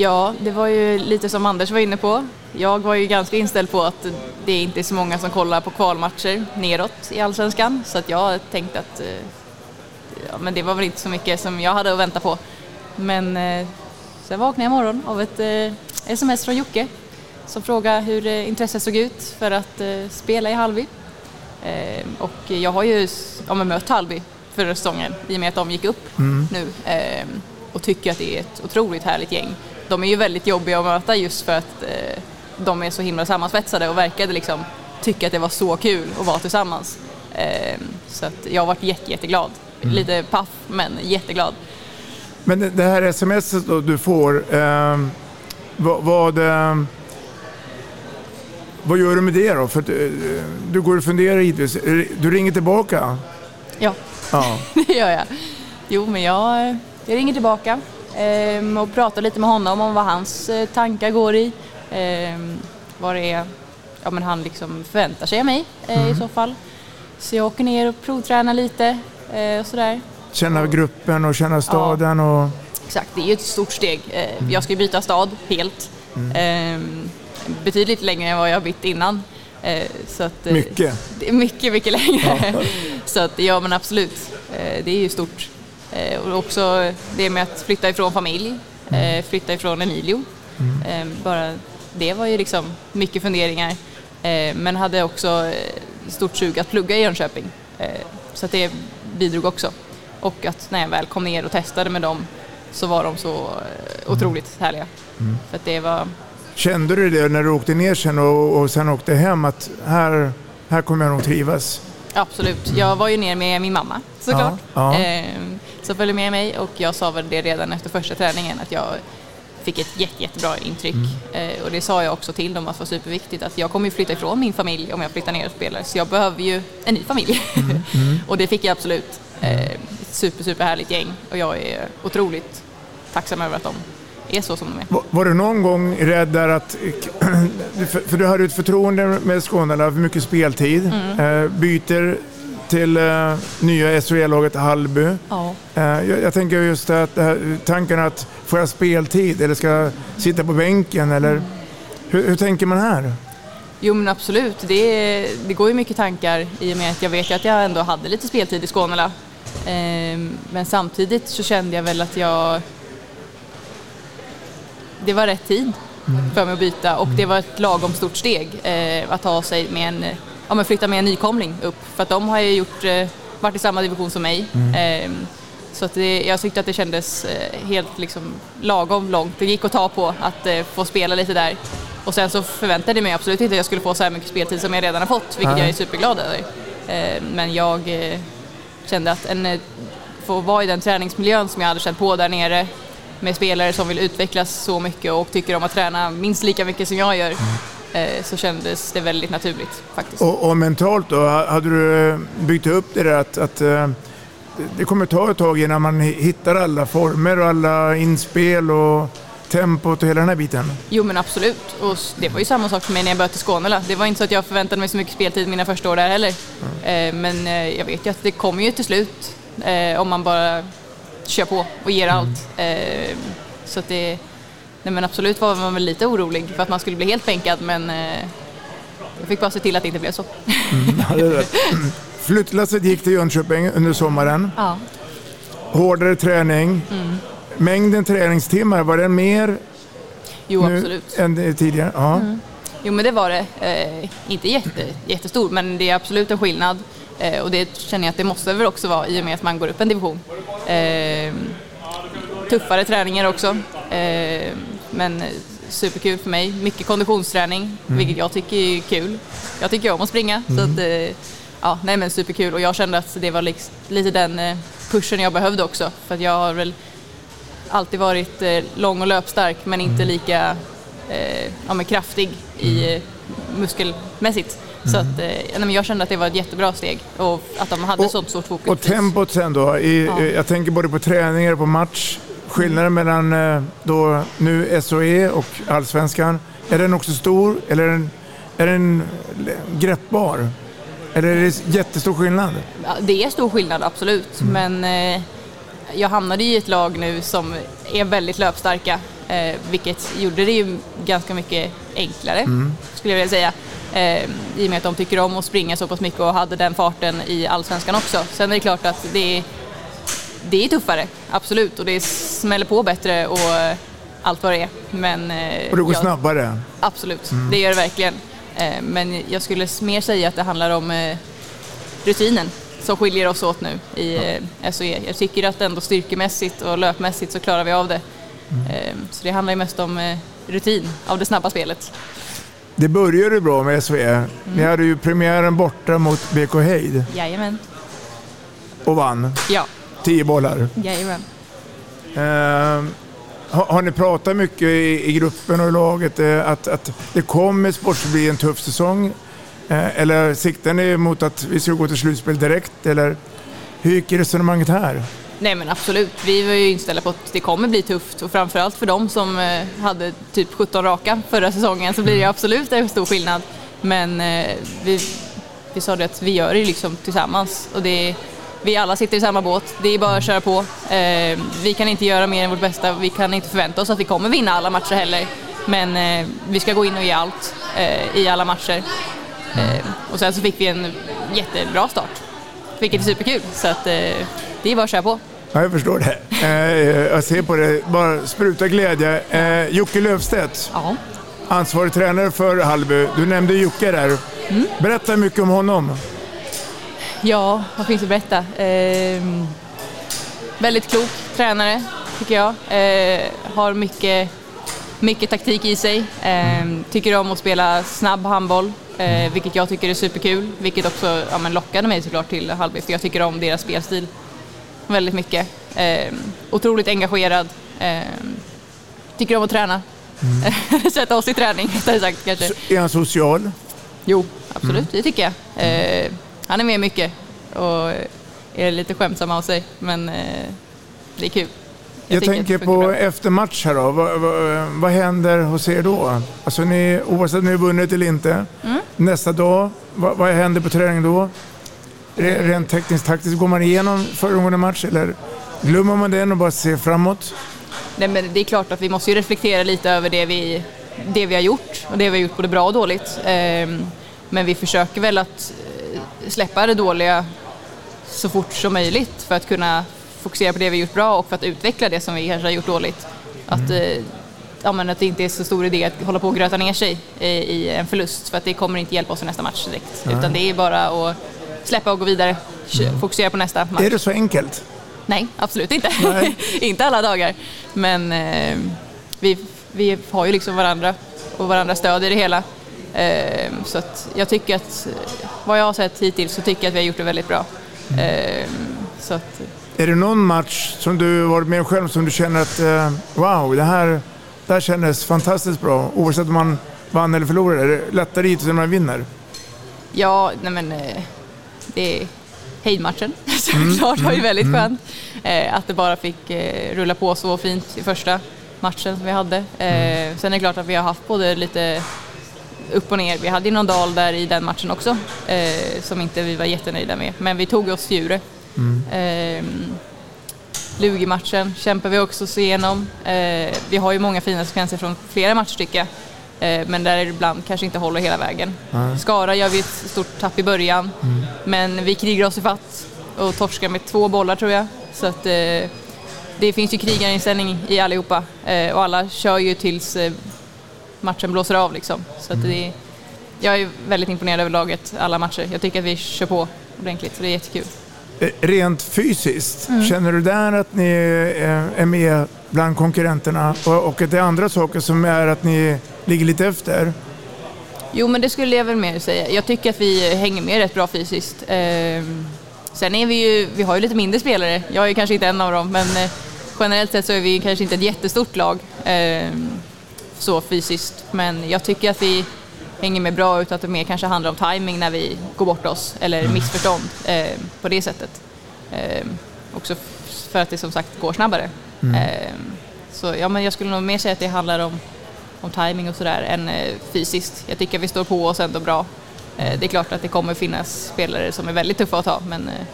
Ja, det var ju lite som Anders var inne på. Jag var ju ganska inställd på att det inte är så många som kollar på kvalmatcher neråt i Allsvenskan. Så att jag tänkte att eh, ja, men det var väl inte så mycket som jag hade att vänta på. Men eh, sen vaknade jag imorgon av ett eh, sms från Jocke som frågade hur eh, intresset såg ut för att eh, spela i Halby. Och jag har ju ja, mött Halby förra säsongen i och med att de gick upp Mm. nu och tycker att det är ett otroligt härligt gäng. De är ju väldigt jobbiga att möta just för att eh, de är så himla sammansvetsade och verkade liksom tycka att det var så kul att vara tillsammans. Eh, så att jag har varit jätte, jätteglad. Mm. Lite paff, men jätteglad. Men det- här då du får, eh, vad, vad, eh, vad gör du med det då? För att, eh, du går och funderar givetvis. Du ringer tillbaka? Ja, Ja. det gör jag. Jo, men jag, jag ringer tillbaka och pratar lite med honom om vad hans eh, tankar går i. Eh, vad det är ja, men han liksom förväntar sig av mig eh, i Mm. så fall. Så jag åker ner och provtränar lite eh, och sådär. Känna gruppen och känna staden och... Exakt, det är ju ett stort steg. Eh, Jag ska ju byta stad helt. Eh, betydligt längre än vad jag har bytt innan. Så att, Mycket. Det är mycket, mycket längre. Ja. Så att, ja men absolut, det är ju stort. Eh, Och också det med att flytta ifrån familj, eh, flytta ifrån Emilio. Eh, Bara det var ju liksom mycket funderingar. Men hade också stort sug att plugga i Jönköping. Så att det bidrog också. Och att när jag väl kom ner och testade med dem så var de så eh, otroligt härliga. Mm. För det var, Kände du det när du åkte ner sen och, och sen åkte hem att här, här kommer jag nog trivas? absolut. Jag var ju ner med min mamma såklart. Ja, ja. Eh, som följde med mig och jag sa väl det redan efter första träningen att jag fick ett jätte, jättebra intryck. Mm. Eh, och det sa jag också till dem att det var superviktigt att jag kommer ju flytta ifrån min familj om jag flyttar ner och spelar så jag behöver ju en ny familj. Mm, och det fick jag absolut. Eh, ett super, super härligt gäng och jag är otroligt tacksam över att de är så som de är. Var, var du någon gång rädd där att... För, för du hade ett förtroende med Skåne, för mycket speltid. Mm. Eh, byter till eh, nya SHL-laget Hallby. Ja. Eh, jag, jag tänker just att här, tanken att får jag speltid eller ska jag sitta på bänken eller hur, hur tänker man här? Jo men absolut, det, det går ju mycket tankar i och med att jag vet ju att jag ändå hade lite speltid i Skånela. Ehm, men samtidigt så kände jag väl att jag... Det var rätt tid för mig att byta och det var ett lagom stort steg eh, att ta sig med en, ja, men flytta med en nykomling upp. För att de har ju gjort, eh, varit i samma division som mig. Ehm, så att det, jag tyckte att det kändes eh, helt liksom lagom långt. Det gick att ta på att eh, få spela lite där. Och sen så förväntade jag mig absolut inte att jag skulle få så här mycket speltid som jag redan har fått, vilket Nej. jag är superglad över. Eh, Men jag kände att en, få vara i den träningsmiljön som jag hade känt på där nere med spelare som vill utvecklas så mycket och tycker om att träna minst lika mycket som jag gör eh, så kändes det väldigt naturligt faktiskt. Och, och mentalt då, hade du eh, byggt upp det där att, att eh, det kommer ta ett tag innan man hittar alla former och alla inspel och tempot och hela den här biten? Jo men absolut. Och det var ju samma sak för mig när jag började till Skånela. Det var inte så att jag förväntade mig så mycket speltid mina första år där heller. Eh, Men eh, jag vet ju att det kommer ju till slut eh, om man bara kör på och ger allt. Eh, Så att det... Nej men absolut var man väl lite orolig för att man skulle bli helt bänkad men eh, jag fick bara se till att det inte blev så. Ja, rätt. Flyttlasset gick till Jönköping under sommaren. Ja. Hårdare träning. Mm. Mängden träningstimmar, var den mer Jo nu absolut. än tidigare? Ja. Mm. Jo men det var det. Eh, inte jätte, jättestor men det är absolut en skillnad. Eh, och det känner jag att det måste väl också vara i och med att man går upp en division. Eh, tuffare träningar också. Eh, men superkul för mig. Mycket konditionsträning, Mm. vilket jag tycker är kul. Jag tycker om att springa. Så Mm. att, eh, ja, nej men superkul. Och jag kände att det var liks- lite den eh, pushen jag behövde också. För att jag har väl alltid varit eh, lång och löpstark men inte lika eh, ja, kraftig i eh, muskelmässigt. Så att, eh, nej, jag kände att det var ett jättebra steg och att de hade sånt stort fokus. Och tempot sen då? I, Ja. Jag tänker både på träningar och på match. Skillnaden mellan eh, då nu SOE och Allsvenskan. Är den också stor eller är den, är den greppbar? Eller är det jättestor skillnad? Ja, det är stor skillnad, absolut. Men eh, jag hamnade i ett lag nu som är väldigt löpstarka, eh, vilket gjorde det ju ganska mycket enklare, Mm. skulle jag vilja säga. Eh, I och med att de tycker om att springa så pass mycket och hade den farten i Allsvenskan också. Sen är det klart att det är, det är tuffare, absolut, och det smäller på bättre och eh, allt vad det är. Men, eh, Och det går jag- snabbare? Absolut, Mm. det gör det verkligen. Eh, Men jag skulle mer säga att det handlar om rutinen som skiljer oss åt nu i eh, SOE. Jag tycker att ändå styrkemässigt och löpmässigt så klarar vi av det. Eh, Så det handlar ju mest om rutin av det snabba spelet. Det började bra med SOE. Ni hade ju premiären borta mot BK Heid Jajamän. och vann. Ja, Tio bollar. jajamän. Eh, har, har ni pratat mycket i, i gruppen och i laget eh, att, att det kommer sportsligt bli en tuff säsong? Eh, eller siktar ni mot att vi ska gå till slutspel direkt? Eller hur gick resonemanget här? Nej men absolut, vi var ju inställda på att det kommer bli tufft och framförallt för dem som eh, hade typ 17 raka förra säsongen så blir det ju absolut en stor skillnad. Men eh, vi, vi sa det att vi gör det liksom tillsammans och det vi alla sitter i samma båt, det är bara att köra på. Eh, vi kan inte göra mer än vårt bästa, vi kan inte förvänta oss att vi kommer vinna alla matcher heller. Men eh, vi ska gå in och ge allt eh, i alla matcher. Eh, och sen så fick vi en jättebra start, vilket är superkul. Så att, eh, det är bara att köra på. Ja, jag förstår det. Eh, jag ser på det, bara spruta glädje. Eh, Jocke Löfstedt, Ja. ansvarig tränare för Hallby. Du nämnde Jocke där. Mm. Berätta mycket om honom. Ja, vad finns att berätta? Eh, väldigt klok tränare, tycker jag. Eh, har mycket, mycket taktik i sig. Eh, tycker om att spela snabb handboll, eh, vilket jag tycker är superkul. Vilket också ja, men lockade mig såklart till Hallby, för jag tycker om deras spelstil väldigt mycket. Eh, otroligt engagerad. Eh, tycker om att träna. Mm. Sätta oss i träning, rättare sagt kanske. Är han social? Jo, absolut, det tycker jag. Eh, han är med mycket och är lite skämtsam av sig, men eh, det är kul. Jag, tycker tänker på bra. efter match här då. Vad, vad, vad händer hos er då? Alltså ni, oavsett om ni har vunnit eller inte. Mm. Nästa dag, vad, vad händer på träningen då? Re- Rent tekniskt taktiskt, går man igenom föregående match eller glömmer man den och bara ser framåt? Nej, men det är klart att vi måste ju reflektera lite över det vi, det vi har gjort och det vi har gjort både bra och dåligt. Ehm, men vi försöker väl att släppa det dåliga så fort som möjligt för att kunna fokusera på det vi gjort bra och för att utveckla det som vi kanske har gjort dåligt. Att, eh, ja, men att det inte är så stor idé att hålla på och gröta ner sig i, en förlust för att det kommer inte hjälpa oss i nästa match direkt. Nej. Utan det är bara att släppa och gå vidare, Kö- fokusera på nästa match. Är det så enkelt? Nej, absolut inte. Nej. inte alla dagar. Men eh, vi, vi har ju liksom varandra och varandra stöd i det hela. Eh, så att jag tycker att, vad jag har sett hittills så tycker jag att vi har gjort det väldigt bra. Eh, så att, Är det någon match som du varit med om själv som du känner att eh, wow, det här, det här kändes fantastiskt bra oavsett om man vann eller förlorade? Är det lättare hittills när man vinner? ja, nej men eh, det är hejdmatchen Mm, såklart var ju mm, väldigt mm. skönt. Eh, att det bara fick rulla på så fint i första matchen som vi hade. Mm. Sen är det klart att vi har haft både lite upp och ner. Vi hade ju någon dal där i den matchen också eh, som inte vi var jättenöjda med. Men vi tog oss till Djure. Mm. Eh, Lugi-matchen kämpar vi också oss igenom. Eh, vi har ju många fina sekvenser från flera matcher tycker jag. Eh, men där ibland kanske inte håller hela vägen. Nej. Skara gör vi ett stort tapp i början. Mm. Men vi krigar oss ifatt och torskar med två bollar tror jag. Så att, eh, det finns ju krigarinställning i allihopa eh, och alla kör ju tills eh, matchen blåser av liksom. Så att det, jag är väldigt imponerad över laget alla matcher. Jag tycker att vi kör på ordentligt så det är jättekul. Eh, Rent fysiskt, Mm. känner du där att ni eh, är med bland konkurrenterna och, och att det är andra saker som är att ni ligger lite efter? Jo, men det skulle jag väl mer säga. Jag tycker att vi hänger med rätt bra fysiskt. Ehm, sen är vi ju, vi har ju lite mindre spelare. Jag är kanske inte en av dem, men eh, generellt sett så är vi kanske inte ett jättestort lag ehm, så fysiskt. Men jag tycker att vi hänger med bra ut att det mer kanske handlar om timing när vi går bort oss eller missförstånd eh, på det sättet. Ehm, också för att det som sagt går snabbare. Mm. Ehm, så ja, men jag skulle nog mer säga att det handlar om om timing och sådär än eh, fysiskt. Jag tycker att vi står på oss ändå bra. Eh, det är klart att det kommer finnas spelare som är väldigt tuffa att ta men eh,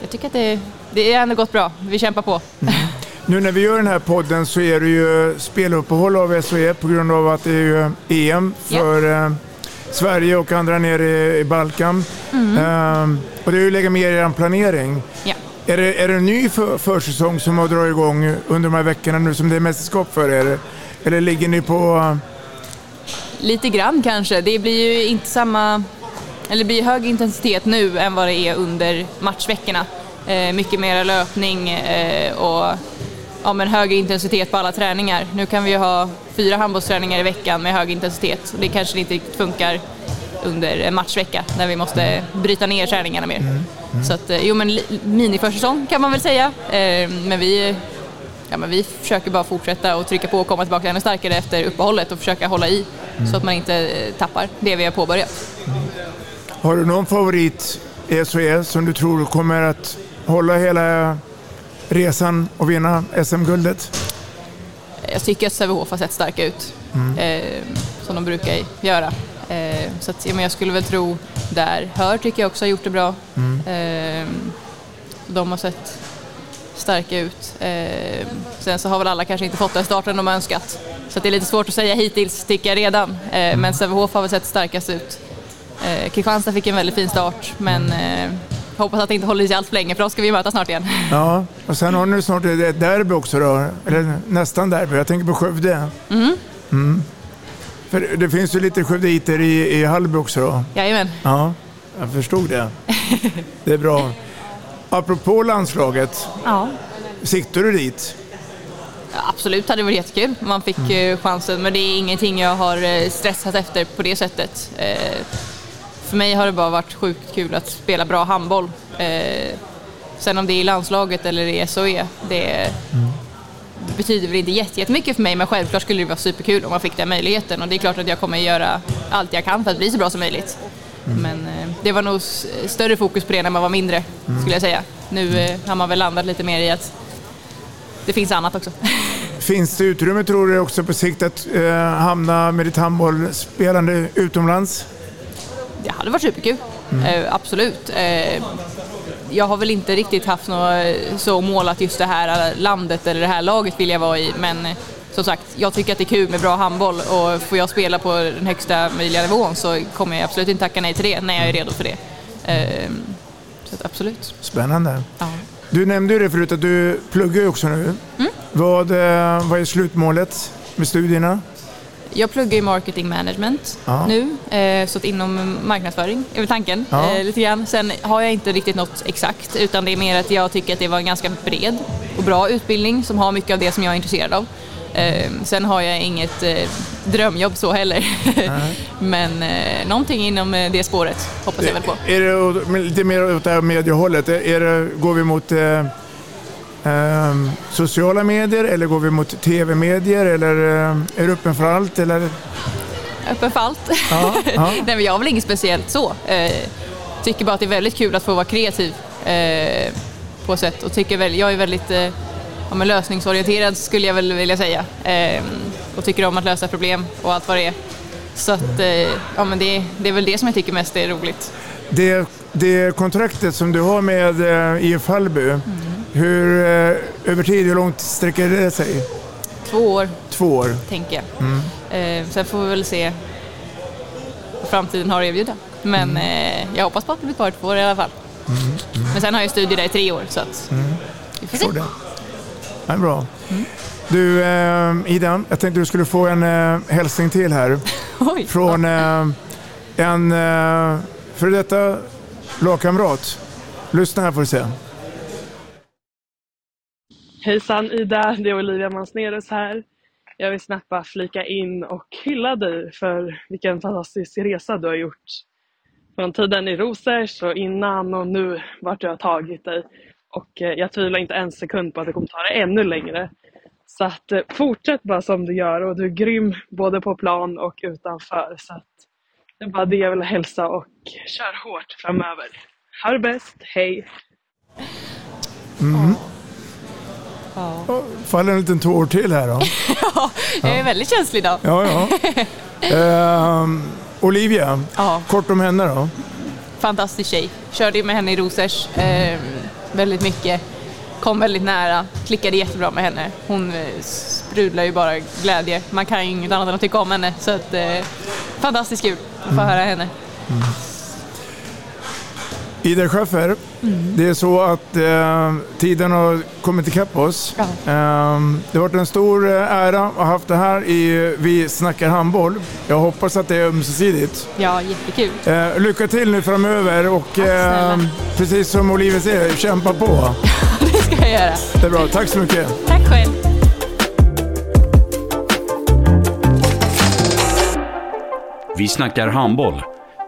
jag tycker att det, det är ändå gått bra. Vi kämpar på. Nu när vi gör den här podden så är det ju speluppehåll av SOE på grund av att det är EM för eh, Sverige och andra nere i, Balkan. Mm. Ehm, och det är ju lägga mer i er planering. Ja. Är det, är det en ny för, försäsong som har dragit igång under de här veckorna nu som det är mästerskap för er? Eller ligger ni på... Lite grann kanske. Det blir ju inte samma, eller det blir hög intensitet nu än vad det är under matchveckorna. Eh, mycket mer löpning eh, och ja, men högre intensitet på alla träningar. Nu kan vi ju ha fyra handbollsträningar i veckan med hög intensitet och det kanske inte riktigt funkar under en matchvecka när vi måste bryta ner träningarna mer. Så att, eh, jo men miniförsäsong kan man väl säga. Eh, men vi ja, men vi försöker bara fortsätta och trycka på och komma tillbaka ännu starkare efter uppehållet och försöka hålla i så att man inte eh, tappar det vi har påbörjat. Har du någon favorit i SOE som du tror kommer att hålla hela resan och vinna SM-guldet? Jag tycker att Sävehof har sett starka ut, Mm. eh, som de brukar göra. Eh, så att, men jag skulle väl tro där. Hör tycker jag också har gjort det bra. Mm. Eh, de har sett starka ut. Eh, sen så har väl alla kanske inte fått den starten de har önskat. Så det är lite svårt att säga hittills, tycker jag redan. Eh, Men Sävehof har väl sett starkast ut. Eh, Kristianstad fick en väldigt fin start, men eh, hoppas att det inte håller i sig allt för länge, för då ska vi möta snart igen. Ja, och sen har ni snart ett derby också då, eller nästan derby. Jag tänker på Skövde. Mm. Mm. För det finns ju lite skövditer i, i Hallby också då? Jajamän. Ja, jag förstod det. Det är bra. Apropå landslaget, Ja. siktar du dit? Absolut hade det varit jättekul man fick Mm. eh, chansen men det är ingenting jag har eh, stressat efter på det sättet. För mig har det bara varit sjukt kul att spela bra handboll. Eh, Sen om det är i landslaget eller i SOE, det det betyder väl inte jätte- jättemycket för mig men självklart skulle det vara superkul om man fick den möjligheten och det är klart att jag kommer göra allt jag kan för att bli så bra som möjligt. Men eh, det var nog större fokus på det när man var mindre skulle jag säga. Nu eh, har man väl landat lite mer i att det finns annat också. Finns det utrymme tror du också på sikt att eh, hamna med ditt handbollsspelande utomlands? Det hade varit superkul, eh, absolut. Eh, jag har väl inte riktigt haft något eh, så mål att just det här landet eller det här laget vill jag vara i, men eh, som sagt, jag tycker att det är kul med bra handboll och får jag spela på den högsta möjliga nivån så kommer jag absolut inte tacka nej till det när jag är redo för det. Eh, så absolut. Spännande. Ja. Du nämnde ju det förut att du pluggar ju också nu. Vad, eh, vad är slutmålet med studierna? Jag pluggar ju marketing management Ja. nu, eh, så att inom marknadsföring är väl tanken. Ja. Eh, lite grann. Sen har jag inte riktigt något exakt utan det är mer att jag tycker att det var en ganska bred och bra utbildning som har mycket av det som jag är intresserad av. Eh, sen har jag inget eh, drömjobb så heller. Men eh, någonting inom eh, det spåret hoppas jag väl på. Är det lite mer åt det här mediehållet? Är det, går vi mot eh, ehm, sociala medier eller går vi mot tv-medier? Eller eh, är du öppen för allt? Eller? Öppen för allt. Ja, ja. Nej, men jag har väl inget speciellt så. Eh, tycker bara att det är väldigt kul att få vara kreativ eh, på sätt och tycker väl, jag är väldigt eh, ja, men lösningsorienterad skulle jag väl vilja säga. Eh, och tycker om att lösa problem och allt vad det är. Så att, eh, ja, men det, det är väl det som jag tycker mest är roligt. Det, det kontraktet som du har med eh, IF Hallby, Mm. Hur, eh, över tid, hur långt sträcker det sig? Två år, Två år. tänker jag. Mm. Eh, sen får vi väl se vad framtiden har att erbjuda. Men eh, jag hoppas på att det blir kvar två år i alla fall. Men sen har jag studier där i tre år så att Mm. vi får se. Det. Ja, bra. Du, eh, Ida, jag tänkte du skulle få en eh, hälsning till här. Oj. Från en eh, före detta lagkamrat. Lyssna här får du se. Hejsan Ida, det är Olivia Mansnerus här. Jag vill snabbt bara flika in och hylla dig för vilken fantastisk resa du har gjort. Från tiden i Rosers och innan och nu vart du har tagit dig. Och eh, jag tvivlar inte en sekund på att du kommer ta det ännu längre. Så att eh, fortsätt bara som du gör och du är grym både på plan och utanför. Så att det är bara det jag vill hälsa och kör hårt framöver. Ha det bäst, hej! Mm. Ja. Faller en liten tår till här då. Jag är väldigt känslig idag. Ja, ja. Ehm, Olivia, kort om henne då. Fantastisk tjej. Körde ju med henne i Rosers eh, väldigt mycket. Kom väldigt nära, klickade jättebra med henne. Hon eh, sprudlar ju bara glädje. Man kan ju inget annat än att tycka om henne. Så att, eh, fantastiskt kul att få höra henne. Ida Schaffer, det är så att eh, tiden har kommit ikapp oss. Eh, det har varit en stor eh, ära att ha haft det här i Vi snackar handboll. Jag hoppas att det är ömsesidigt. Ja, jättekul. Eh, lycka till nu framöver och eh, precis som Olivia säger, kämpa på. Det ska jag göra. Det är bra, tack så mycket. Tack själv. Vi snackar handboll,